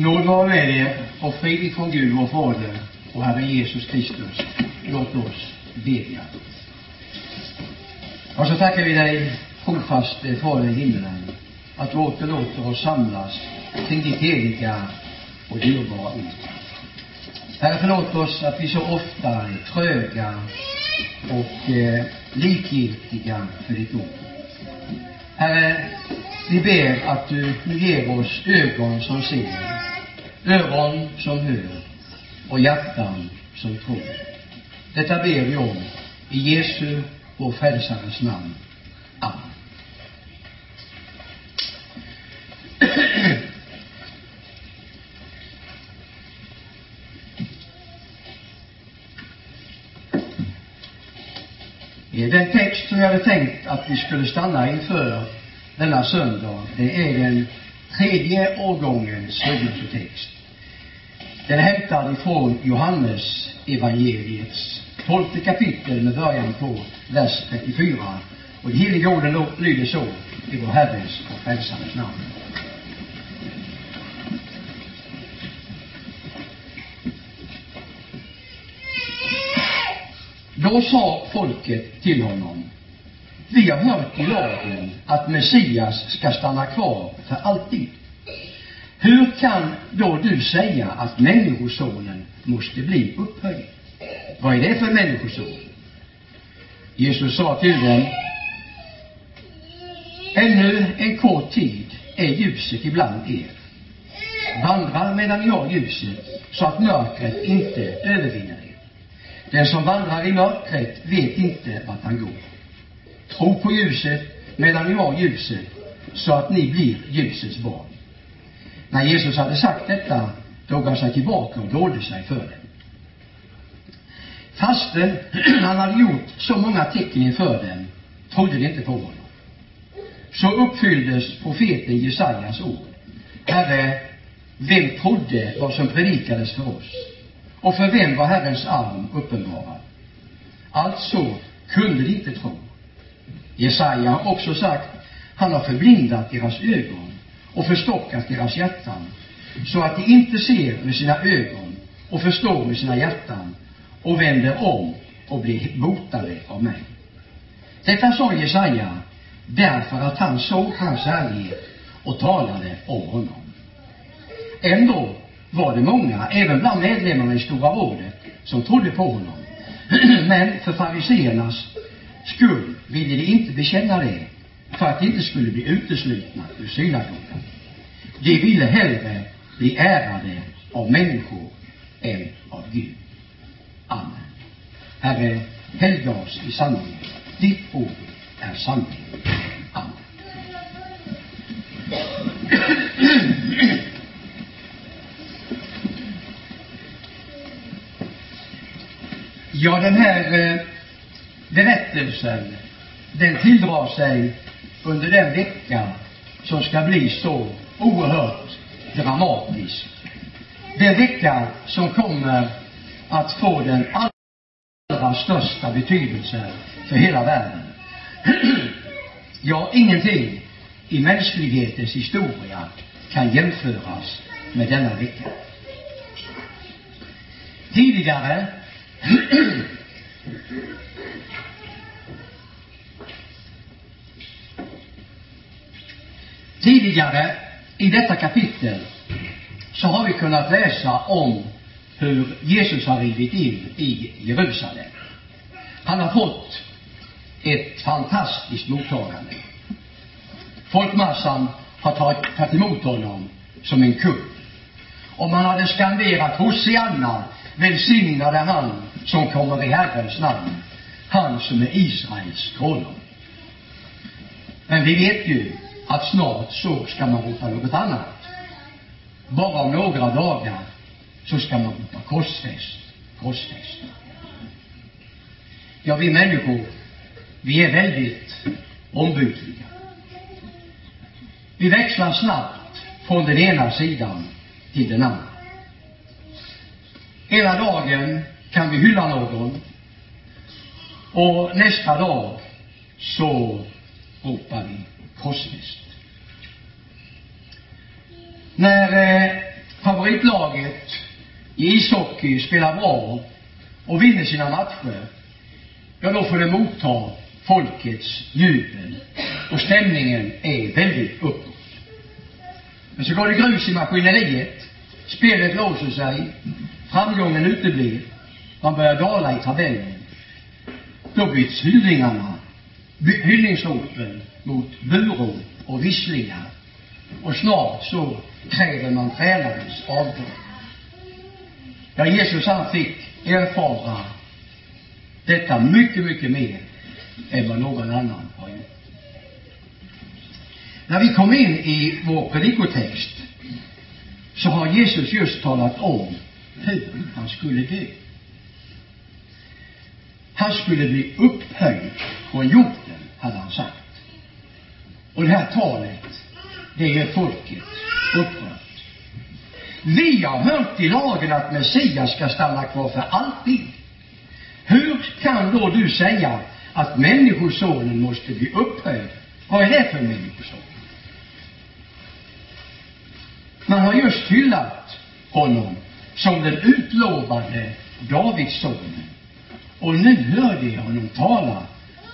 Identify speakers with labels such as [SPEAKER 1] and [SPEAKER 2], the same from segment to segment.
[SPEAKER 1] Nåd vara med er och frid ifrån Gud vår Fader och Herren Jesus Kristus. Låt oss bedja. Och så tackar vi dig, trofaste Fader i himmelen, att du åter låter oss samlas kring ditt heliga och dyrbara ord. Herre, förlåt oss att vi så ofta är tröga och eh, likgiltiga för ditt ord. Herre, vi ber att du nu ger oss ögon som ser, öron som hör och hjärtan som tror. Detta ber vi om i Jesu, vår frälsares namn. Amen. Den text som jag hade tänkt att vi skulle stanna inför denna söndag, det är den tredje årgångens födelsetext. Den är hämtad ifrån Johannes evangeliets tolfte kapitel med början på vers 34. Och de heliga orden lyder så i vår Herres och Frälsarens namn. Då sa folket till honom, vi har hört i lagen att Messias ska stanna kvar för alltid. Hur kan då du säga att Människosonen måste bli upphöjd? Vad är det för människoson? Jesus sa till dem, ännu en kort tid är ljuset ibland er. Vandra medan ni har ljuset, så att mörkret inte övervinner er. Den som vandrar i mörkret vet inte vart han går. Tro på ljuset medan ni har ljuset, så att ni blir ljusets barn. När Jesus hade sagt detta drog han sig tillbaka och dolde sig för dem. Fastän han hade gjort så många tecken inför dem trodde de inte på honom. Så uppfylldes profeten Jesajas ord. Herre, vem trodde vad som predikades för oss? Och för vem var Herrens arm uppenbarad? Alltså kunde de inte tro. Jesaja har också sagt, han har förblindat deras ögon och förstockat deras hjärtan, så att de inte ser med sina ögon och förstår med sina hjärtan och vänder om och blir botade av mig. Detta sa Jesaja därför att han såg hans härlighet och talade om honom. Ändå var det många, även bland medlemmarna i Stora rådet, som trodde på honom. Men för fariseernas skull ville de inte bekänna det, för att de inte skulle bli uteslutna ur synagogan. De ville hellre bli ärade av människor än av Gud. Amen. Herre, helga oss i sanningen. Ditt ord är sanning. Amen. Ja, den här eh, berättelsen, den tilldrar sig under den vecka som ska bli så oerhört dramatisk. Den vecka som kommer att få den allra största betydelse för hela världen. ja, ingenting i mänsklighetens historia kan jämföras med denna vecka. Tidigare Tidigare i detta kapitel så har vi kunnat läsa om hur Jesus har rivit in i Jerusalem. Han har fått ett fantastiskt mottagande. Folkmassan har tagit, tagit emot honom som en kung. Och man hade skanderat Hosianna, välsignade han som kommer i Herrens namn, han som är Israels konung. Men vi vet ju att snart så ska man ropa något annat. Bara om några dagar så ska man ropa korsfäst, korsfäst. Ja, vi människor, vi är väldigt ombytliga. Vi växlar snabbt från den ena sidan till den andra. Ena dagen kan vi hylla någon. Och nästa dag så ropar vi kosmiskt. När eh, favoritlaget i ishockey spelar bra och vinner sina matcher, ja då får det motta folkets jubel. Och stämningen är väldigt uppåt. Men så går det grus i maskineriet, spelet låser sig, framgången uteblir, man börjar dala i tabellen. Då byts hyllningarna, hyllningsropen mot burop och visslingar och snart så kräver man tränarens avgång. Ja, Jesus han fick erfara detta mycket, mycket mer än vad någon annan har gjort. När vi kom in i vår predikotext så har Jesus just talat om hur han skulle dö. Han skulle bli upphöjd från jorden, hade han sagt. Och det här talet, det gör folket upprört. Vi har hört i lagen att Messias ska stanna kvar för alltid. Hur kan då du säga att Människosonen måste bli upphöjd? Vad är det för människoson? Man har just hyllat honom som den utlovade Davidssonen. Och nu hörde jag honom tala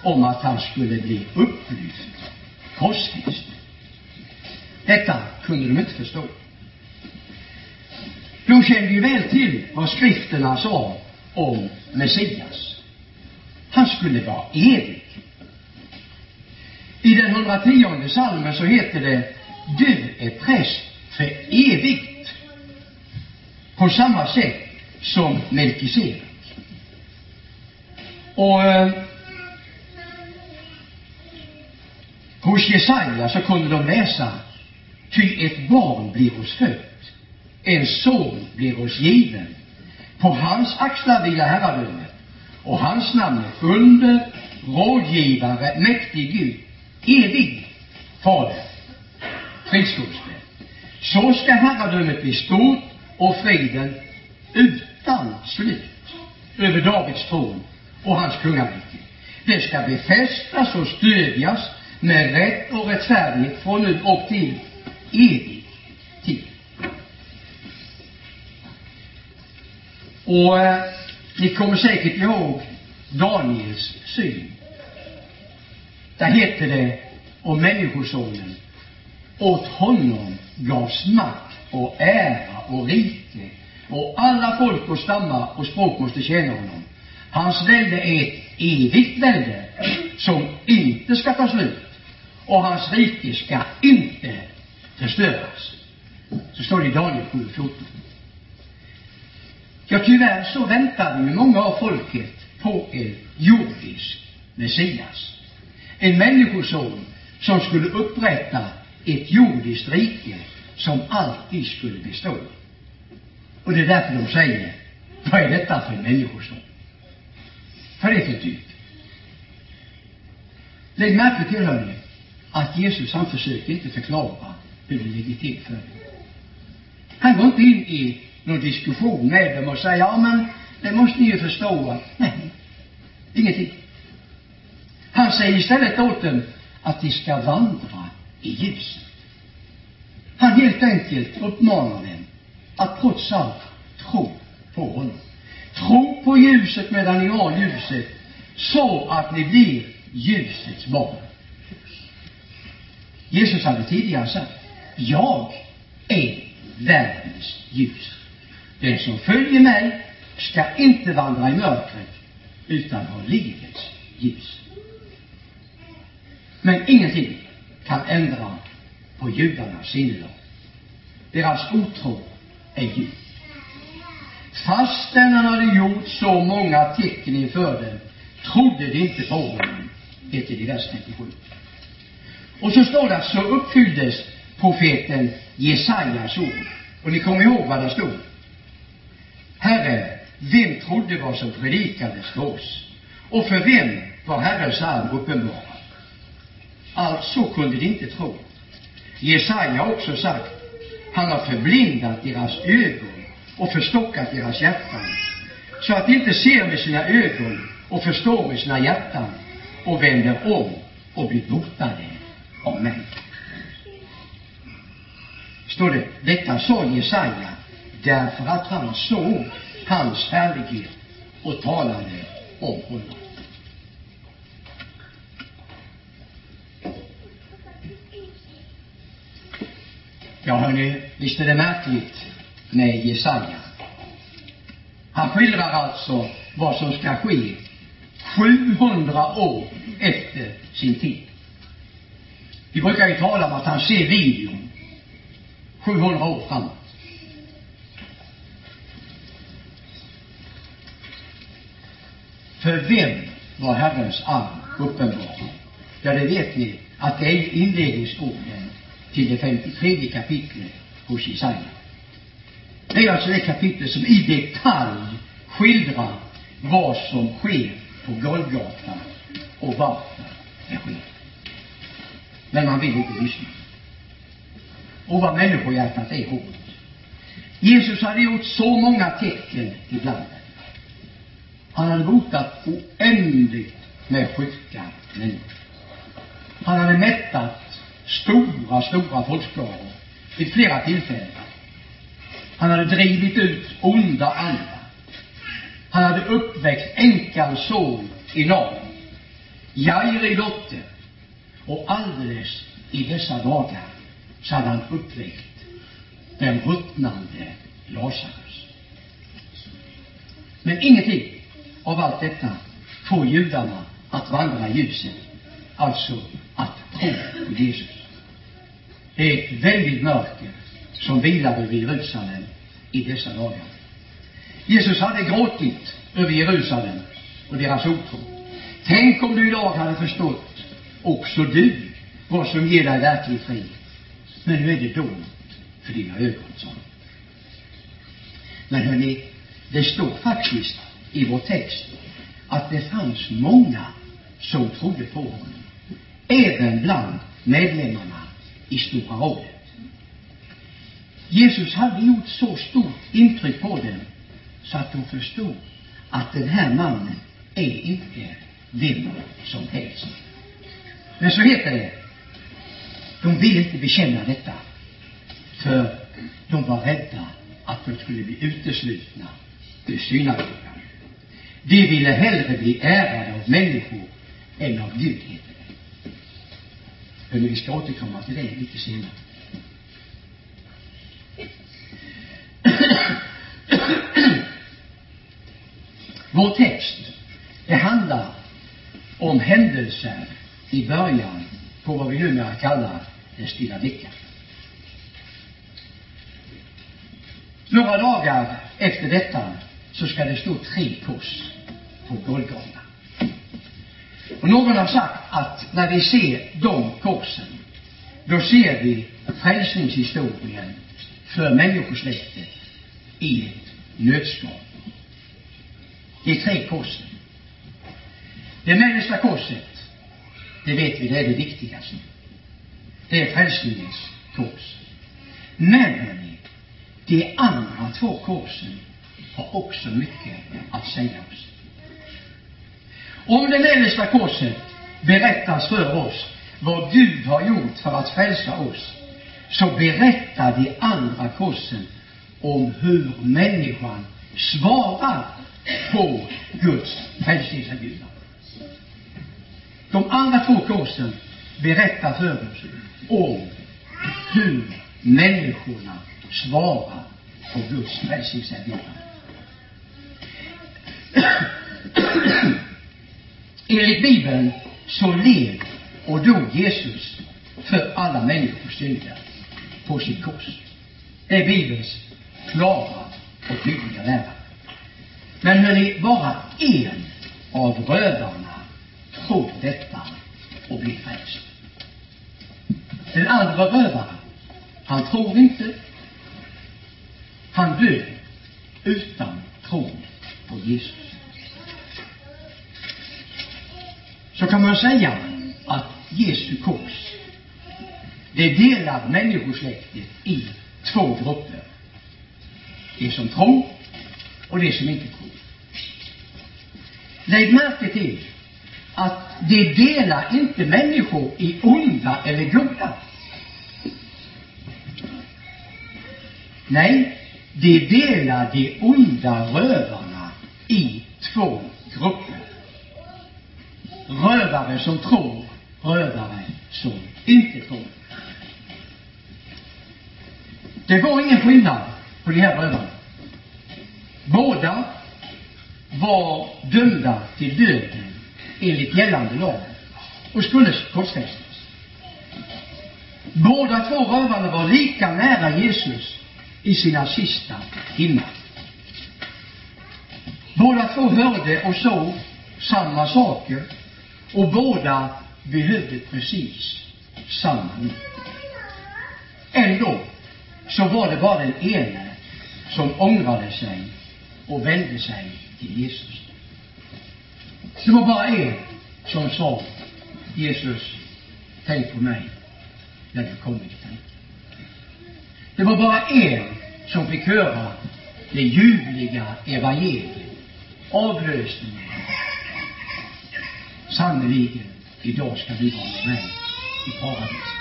[SPEAKER 1] om att han skulle bli upplyft, korsfäst. Detta kunde de inte förstå. De kände ju väl till vad skrifterna sa om Messias. Han skulle vara evig. I den 110 salmen så heter det Du är präst för evigt. På samma sätt som Melkisedek. Och eh, hos Jesaja så kunde de läsa Ty ett barn blir oss fött, en son blir oss given. På hans axlar vilar herradömet, och hans namn är under, rådgivare, mäktig Gud, evig Fader, fridskapsvän. Så ska herradömet bli stort och friden utan slut över Davids tron och hans kungarike. Det ska befästas och stödjas med rätt och rättfärdighet från nu och till evig tid. Och eh, ni kommer säkert ihåg Daniels syn. Där heter det om Människosonen åt honom gavs makt och ära och rike och alla folk och stammar och språk måste tjäna honom. Hans välde är ett evigt välde som inte ska ta slut och hans rike ska inte förstöras. Så står det i Daniel 7.14. Ja, tyvärr så väntade ju många av folket på en jordisk Messias. En människoson som skulle upprätta ett jordiskt rike som alltid skulle bestå. Och det är därför de säger, vad är detta för en människoson? Vad är det för dyrt. Lägg märke till, hörni, att Jesus han försöker inte förklara hur det ligger till för dem. Han går inte in i någon diskussion med dem och säger, ja men det måste ni ju förstå. Nej, ingenting. Han säger istället åt dem att de ska vandra i ljuset. Han helt enkelt uppmanar dem att trots allt tro på honom. Tro på ljuset medan ni har ljuset, så att ni blir ljusets barn. Jesus hade tidigare sagt, jag är världens ljus. Den som följer mig ska inte vandra i mörkret, utan ha livets ljus. Men ingenting kan ändra på judarnas sinnelag. Deras otro är djup. Fastän han hade gjort så många tecken inför dem, trodde de inte på honom, heter det i vers 37. Och så står det, så uppfylldes profeten Jesajas ord. Och ni kommer ihåg vad det stod? Herre, vem trodde vad som predikades för oss? Och för vem var Herrens arm uppenbarad? Alltså kunde de inte tro. Jesaja har också sagt, han har förblindat deras ögon och förstockat deras hjärtan, så att de inte ser med sina ögon och förstår med sina hjärtan och vänder om och blir botade av mig. Står det, detta sa Jesaja därför att han såg hans härlighet och talade om honom. Ja, hörni, visst är det märkligt med Jesaja. Han skildrar alltså vad som ska ske 700 år efter sin tid. Vi brukar ju tala om att han ser videon 700 år framåt. För vem var Herrens arm uppenbar? Ja, det vet ni att det är inledningsorden till det 53 kapitlet hos Jesaja. Det är alltså det kapitel som i detalj skildrar vad som sker på Golgata och varför det sker. Men man vill inte lyssna. Och vad människohjärtat är hårt. Jesus hade gjort så många tecken ibland. Han hade botat oändligt med sjuka människor. Han hade mättat stora, stora folkskaror vid flera tillfällen. Han hade drivit ut onda andar. Han hade uppväckt änkans son i Nam, Jairi dotter, och alldeles i dessa dagar så hade han uppväckt den ruttnande Lazarus. Men ingenting av allt detta får judarna att vandra i ljuset, alltså att tro på Jesus. Det är ett väldigt mörker som vilar över Jerusalem i dessa dagar. Jesus hade gråtit över Jerusalem och deras otro. Tänk om du idag hade förstått, också du, vad som ger dig verklig frid. Men nu är det dolt för dina ögon, sa han. Men hörni, det står faktiskt i vår text att det fanns många som trodde på honom. Även bland medlemmarna i Stora rådet. Jesus hade gjort så stort intryck på dem så att de förstod att den här mannen är inte vem som helst. Men så heter det, de ville inte bekänna detta, för de var rädda att de skulle bli uteslutna ur synagogan. De ville hellre bli ärade av människor än av Gud, heter det. Men vi ska återkomma till det lite senare. Vår text, det handlar om händelser i början på vad vi numera kallar den stilla veckan. Några dagar efter detta så ska det stå tre kors på Golgata. Och någon har sagt att när vi ser de korsen, då ser vi frälsningshistorien för människosläktet i ett nötskal. De tre korsen. Det mellersta korset, det vet vi, det är det viktigaste. Det är frälsningens kors. Men, hörni, de andra två korsen har också mycket att säga oss. Om det mellersta korset berättas för oss vad Gud har gjort för att frälsa oss, så berättar de andra korsen om hur människan svarar på Guds frälsningserbjudande. De andra två korsen berättar för oss om hur människorna svarar på Guds frälsningserbjudande. Enligt Bibeln så led och dog Jesus för alla människors synder på sitt kors. Det är Bibelns klara och tydliga lära. Men hörni, bara en av rövarna tror detta och blir frälst. Den andra rövaren, han tror inte. Han dör utan tro på Jesus. Så kan man säga att Jesu kors, det delar människosläktet i två grupper. De som tror och det som inte tror. Lägg märke till att det delar inte människor i onda eller goda. Nej, de delar de onda rövarna i två grupper. Rövare som tror, rövare som inte tror. Det var ingen skillnad på de här rövarna. Båda var dömda till döden enligt gällande lag och skulle korsfästas. Båda två rövarna var lika nära Jesus i sina sista timmar. Båda två hörde och såg samma saker och båda behövde precis samma liv. Ändå så var det bara den ene som ångrade sig och vände sig till Jesus. Det var bara en som sa Jesus, tänk på mig när du kommer till tanken. Det var bara en som fick höra det ljuvliga evangeliet, avlösningen. Sannerligen, idag ska du vara med mig i paradiset.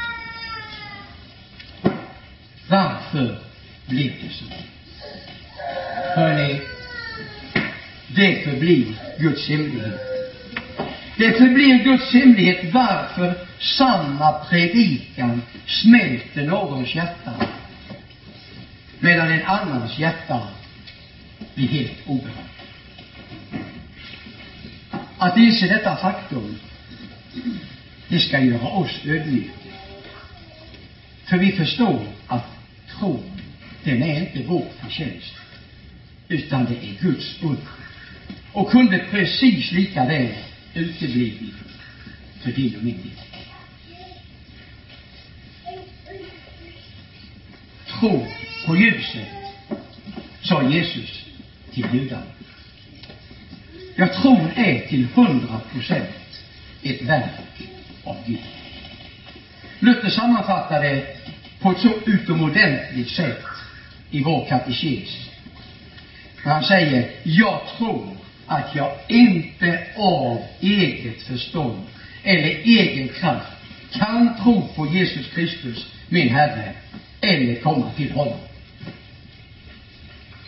[SPEAKER 1] Varför blev det så? Hör ni? Det förblir Guds hemlighet. Det förblir Guds hemlighet varför samma predikan smälter någons hjärta medan en annans hjärta blir helt oberörd. Att inse detta faktum, det ska göra oss ödmjuka. För vi förstår att tron, den är inte vår förtjänst, utan det är Guds under. Och kunde precis lika väl utebli för din och min del. Tro på ljuset, sa Jesus till judarna. Ja, tron är till hundra procent ett verk av Gud. Luther sammanfattar det på ett så utomordentligt sätt i vår katekes. Han säger, jag tror att jag inte av eget förstånd eller egen kraft kan tro på Jesus Kristus, min Herre, eller komma till honom.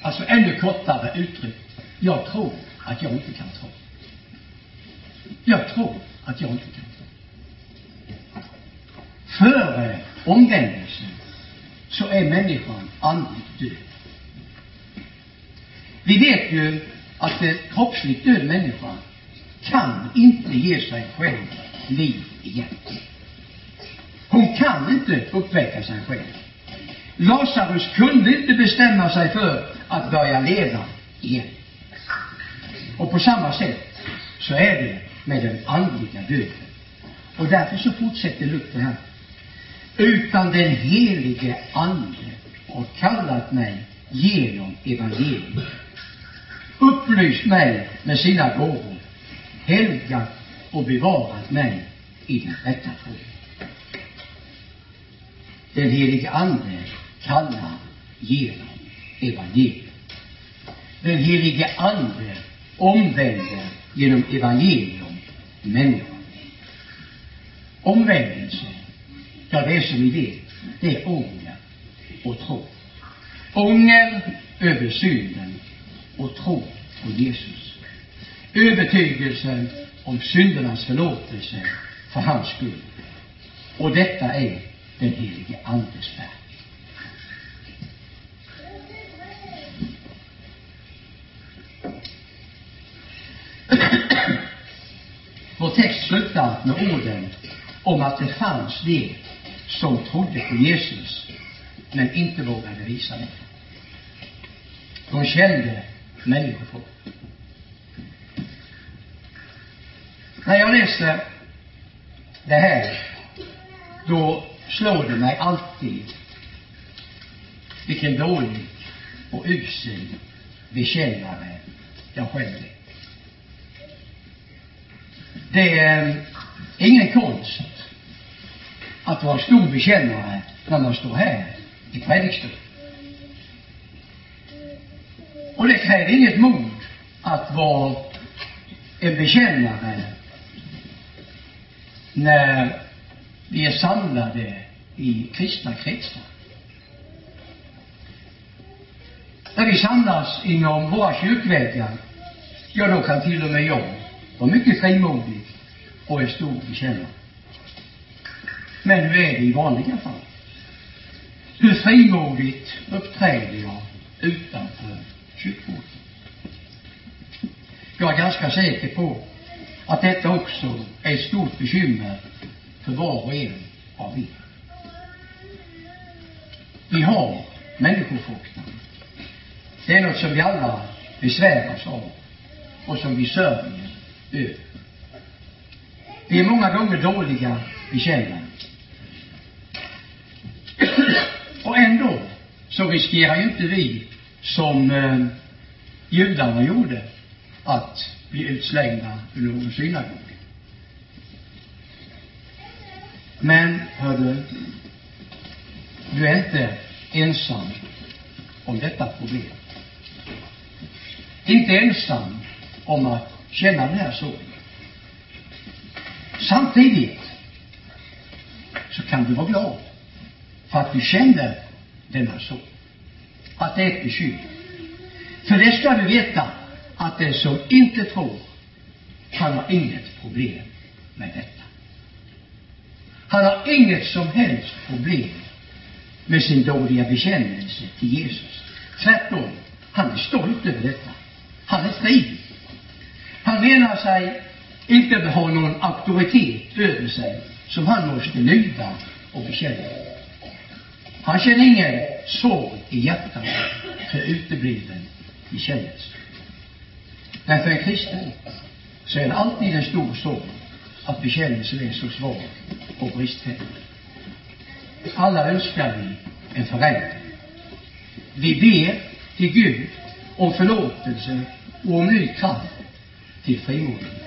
[SPEAKER 1] Alltså ännu kortare uttryckt, jag tror att jag inte kan tro. Jag tror att jag inte kan tro. Före omvändelsen så är människan andligt död. Vi vet ju att en kroppsligt död människa kan inte ge sig själv liv igen. Hon kan inte uppväcka sig själv. Lazarus kunde inte bestämma sig för att börja leva igen. Och på samma sätt så är det med den andliga döden. Och därför så fortsätter Luther här. Utan den helige ande har kallat mig genom evangeliet upplyst mig med sina gåvor, helgat och bevarat mig i den rätta tron. Den helige Ande kallar genom evangeliet. Den helige Ande omvänder genom evangelium människan. Omvändelse, ja det är som vi vet, det är ånger och tro. Ånger över synden och tro på Jesus. Övertygelsen om syndernas förlåtelse för hans skull. Och detta är den helige Andes verk. Vår text slutar med orden om att det fanns de som trodde på Jesus men inte vågade visa det. De kände människor. När jag läser det här, då slår det mig alltid vilken dålig och usel bekännare jag själv är. Det är eh, ingen konst att vara stor bekännare när man står här i predikstolen. Och det kräver inget mod att vara en bekännare när vi är samlade i kristna kretsar. När vi samlas inom våra kyrkväggar, ja då kan till och med jag vara mycket frimodig och en stor bekännare. Men hur är det i vanliga fall? Hur frimodigt uppträder jag utanför kyrkporten? Jag är ganska säker på att detta också är ett stort bekymmer för var och en av er. Vi har människofruktan. Det är något som vi alla besväras av och som vi sörjer över. Vi är många gånger dåliga bekännare. Och ändå så riskerar ju inte vi, som eh, judarna gjorde, att bli utslängda ur någon synagoga. Men, hör du, du är inte ensam om detta problem. Inte ensam om att känna den här sorgen. Samtidigt så kan du vara glad för att du känner denna sorg. Att det är ett bekymmer. För det ska du veta att den som inte tror, han har inget problem med detta. Han har inget som helst problem med sin dåliga bekännelse till Jesus. Tvärtom, han är stolt över detta. Han är fri. Han menar sig inte ha någon auktoritet över sig som han måste lyda och bekänna. Han känner ingen sorg i hjärtat för utebliven bekännelse. Men för en kristen så är det alltid en stor sorg att bekännelsen är så svag och bristfällig. Alla önskar vi en förändring. Vi ber till Gud om förlåtelse och om ny kraft till frimodighet.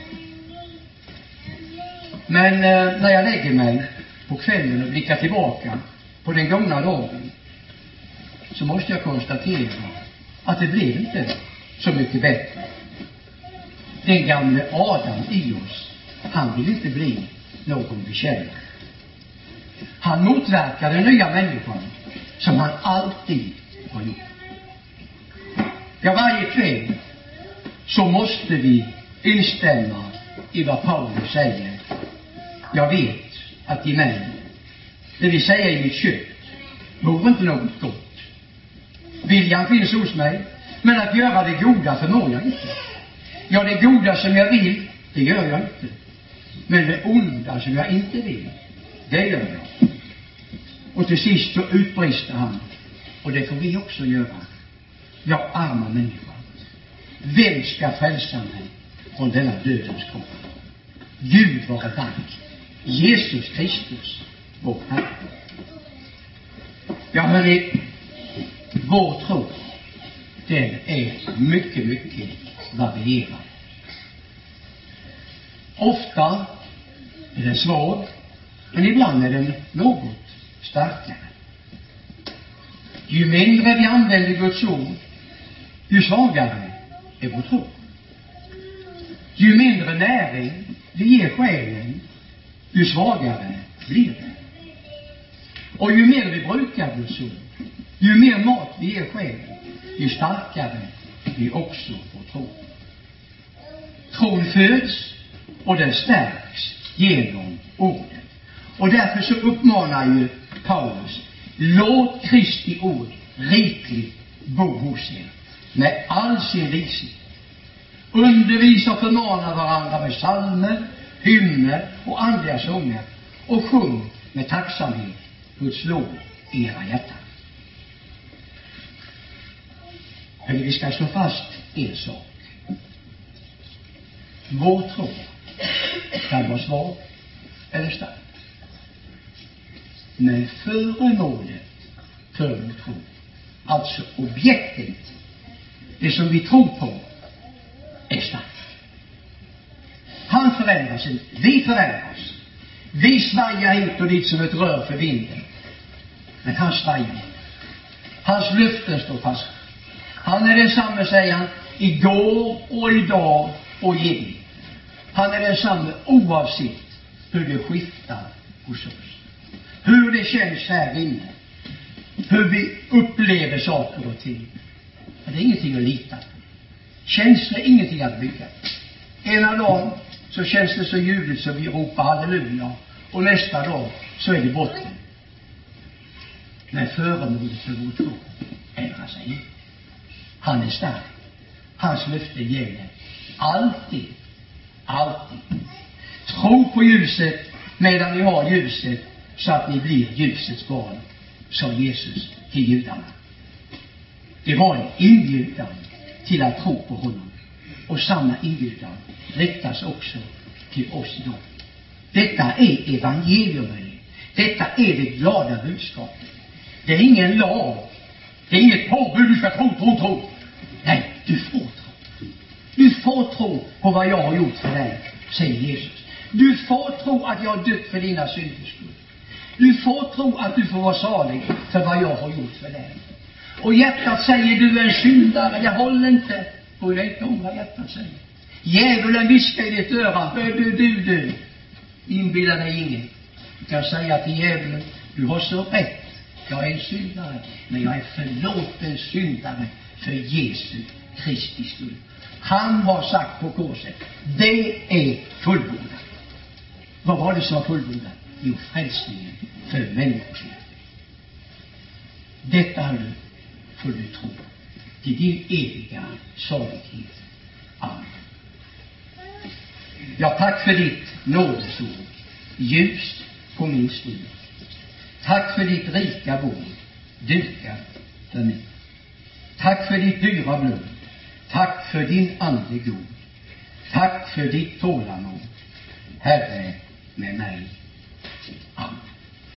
[SPEAKER 1] Men eh, när jag lägger mig på kvällen och blickar tillbaka på den gångna dagen så måste jag konstatera att det blev inte så mycket bättre. Den gamle Adam i oss, han vill inte bli någon bekännare. Han motverkar den nya människan som han alltid har gjort. Ja, varje kväll så måste vi instämma i vad Paulus säger. Jag vet att i mig, det vill säga i mitt kött, Vore inte något gott. Viljan finns hos mig, men att göra det goda förmår jag inte. Ja, det goda som jag vill, det gör jag inte. Men det onda som jag inte vill, det gör jag. Och till sist så utbrister han, och det får vi också göra. Jag arma människa. Vem ska frälsa mig från denna dödens kropp? Gud vare tack. Jesus Kristus, vår Herre. Ja, hörni, vår tro, den är mycket, mycket varierad. Ofta är den svag, men ibland är den något starkare. Ju mindre vi använder Guds ord, ju svagare är vår tro. Ju mindre näring vi ger själen, ju svagare blir den. Och ju mer vi brukar Guds ord, ju mer mat vi ger själen, ju starkare vi också får tro. Tron föds och den stärks genom ordet. Och därför så uppmanar ju Paulus, låt Kristi ord rikligt bo hos er med all sin vishet. Undervisa och förmana varandra med psalmer, hymner och andliga sånger och sjung med tacksamhet Guds lov i era hjärtan. Hörni, vi ska slå fast en sak. Vår tro kan vara svag eller stark. Men föremålet för vår tro, alltså objektet, det som vi tror på, är starkt. Han förändras inte. Vi förändras. Vi svajar hit och dit som ett rör för vinden. Men han svajar. Hans löften står fast. Han är densamme, säger han, igår och idag och evigt. Han är densamme oavsett hur det skiftar hos oss. Hur det känns här inne. Hur vi upplever saker och ting. Men det är ingenting att lita på. Känslor är ingenting att bygga på. Ena dagen så känns det så ljuvligt så vi ropar halleluja. Och nästa dag så är det botten. Men föremålet för vår tro ändrar sig inte. Han är stark. Hans löfte gäller alltid. Alltid. Tro på ljuset medan ni har ljuset så att ni blir ljusets barn, sa Jesus till judarna. Det var en inbjudan till att tro på honom. Och samma inbjudan riktas också till oss idag. Detta är evangelium. Detta är det glada budskapet. Det är ingen lag. Det är inget påbud. Du ska tro, tro, tro. Nej, du får tro. Du får tro på vad jag har gjort för dig, säger Jesus. Du får tro att jag har dött för dina synders skull. Du får tro att du får vara salig för vad jag har gjort för dig. Och hjärtat säger du är en syndare, det håller inte. Bry dig inte om vad hjärtat säger. Djävulen viskar i ditt öra, hör du, du, du. Inbilla dig inget. Du kan säga till djävulen, du har så rätt. Jag är en syndare, men jag är förlåten syndare för Jesu Kristi skull. Han har sagt på korset, det är fullbordat. Vad var det som var fullbordat? Jo, frälsningen för människor. Detta nu får du tro till din eviga salighet. Amen. Ja, tack för ditt nådesord, ljus på min stund. Tack för ditt rika bord, dukat för mig. Tack för ditt dyra blod. Tack för din ande god. Tack för ditt tålamod, Herre, med mig. Amen.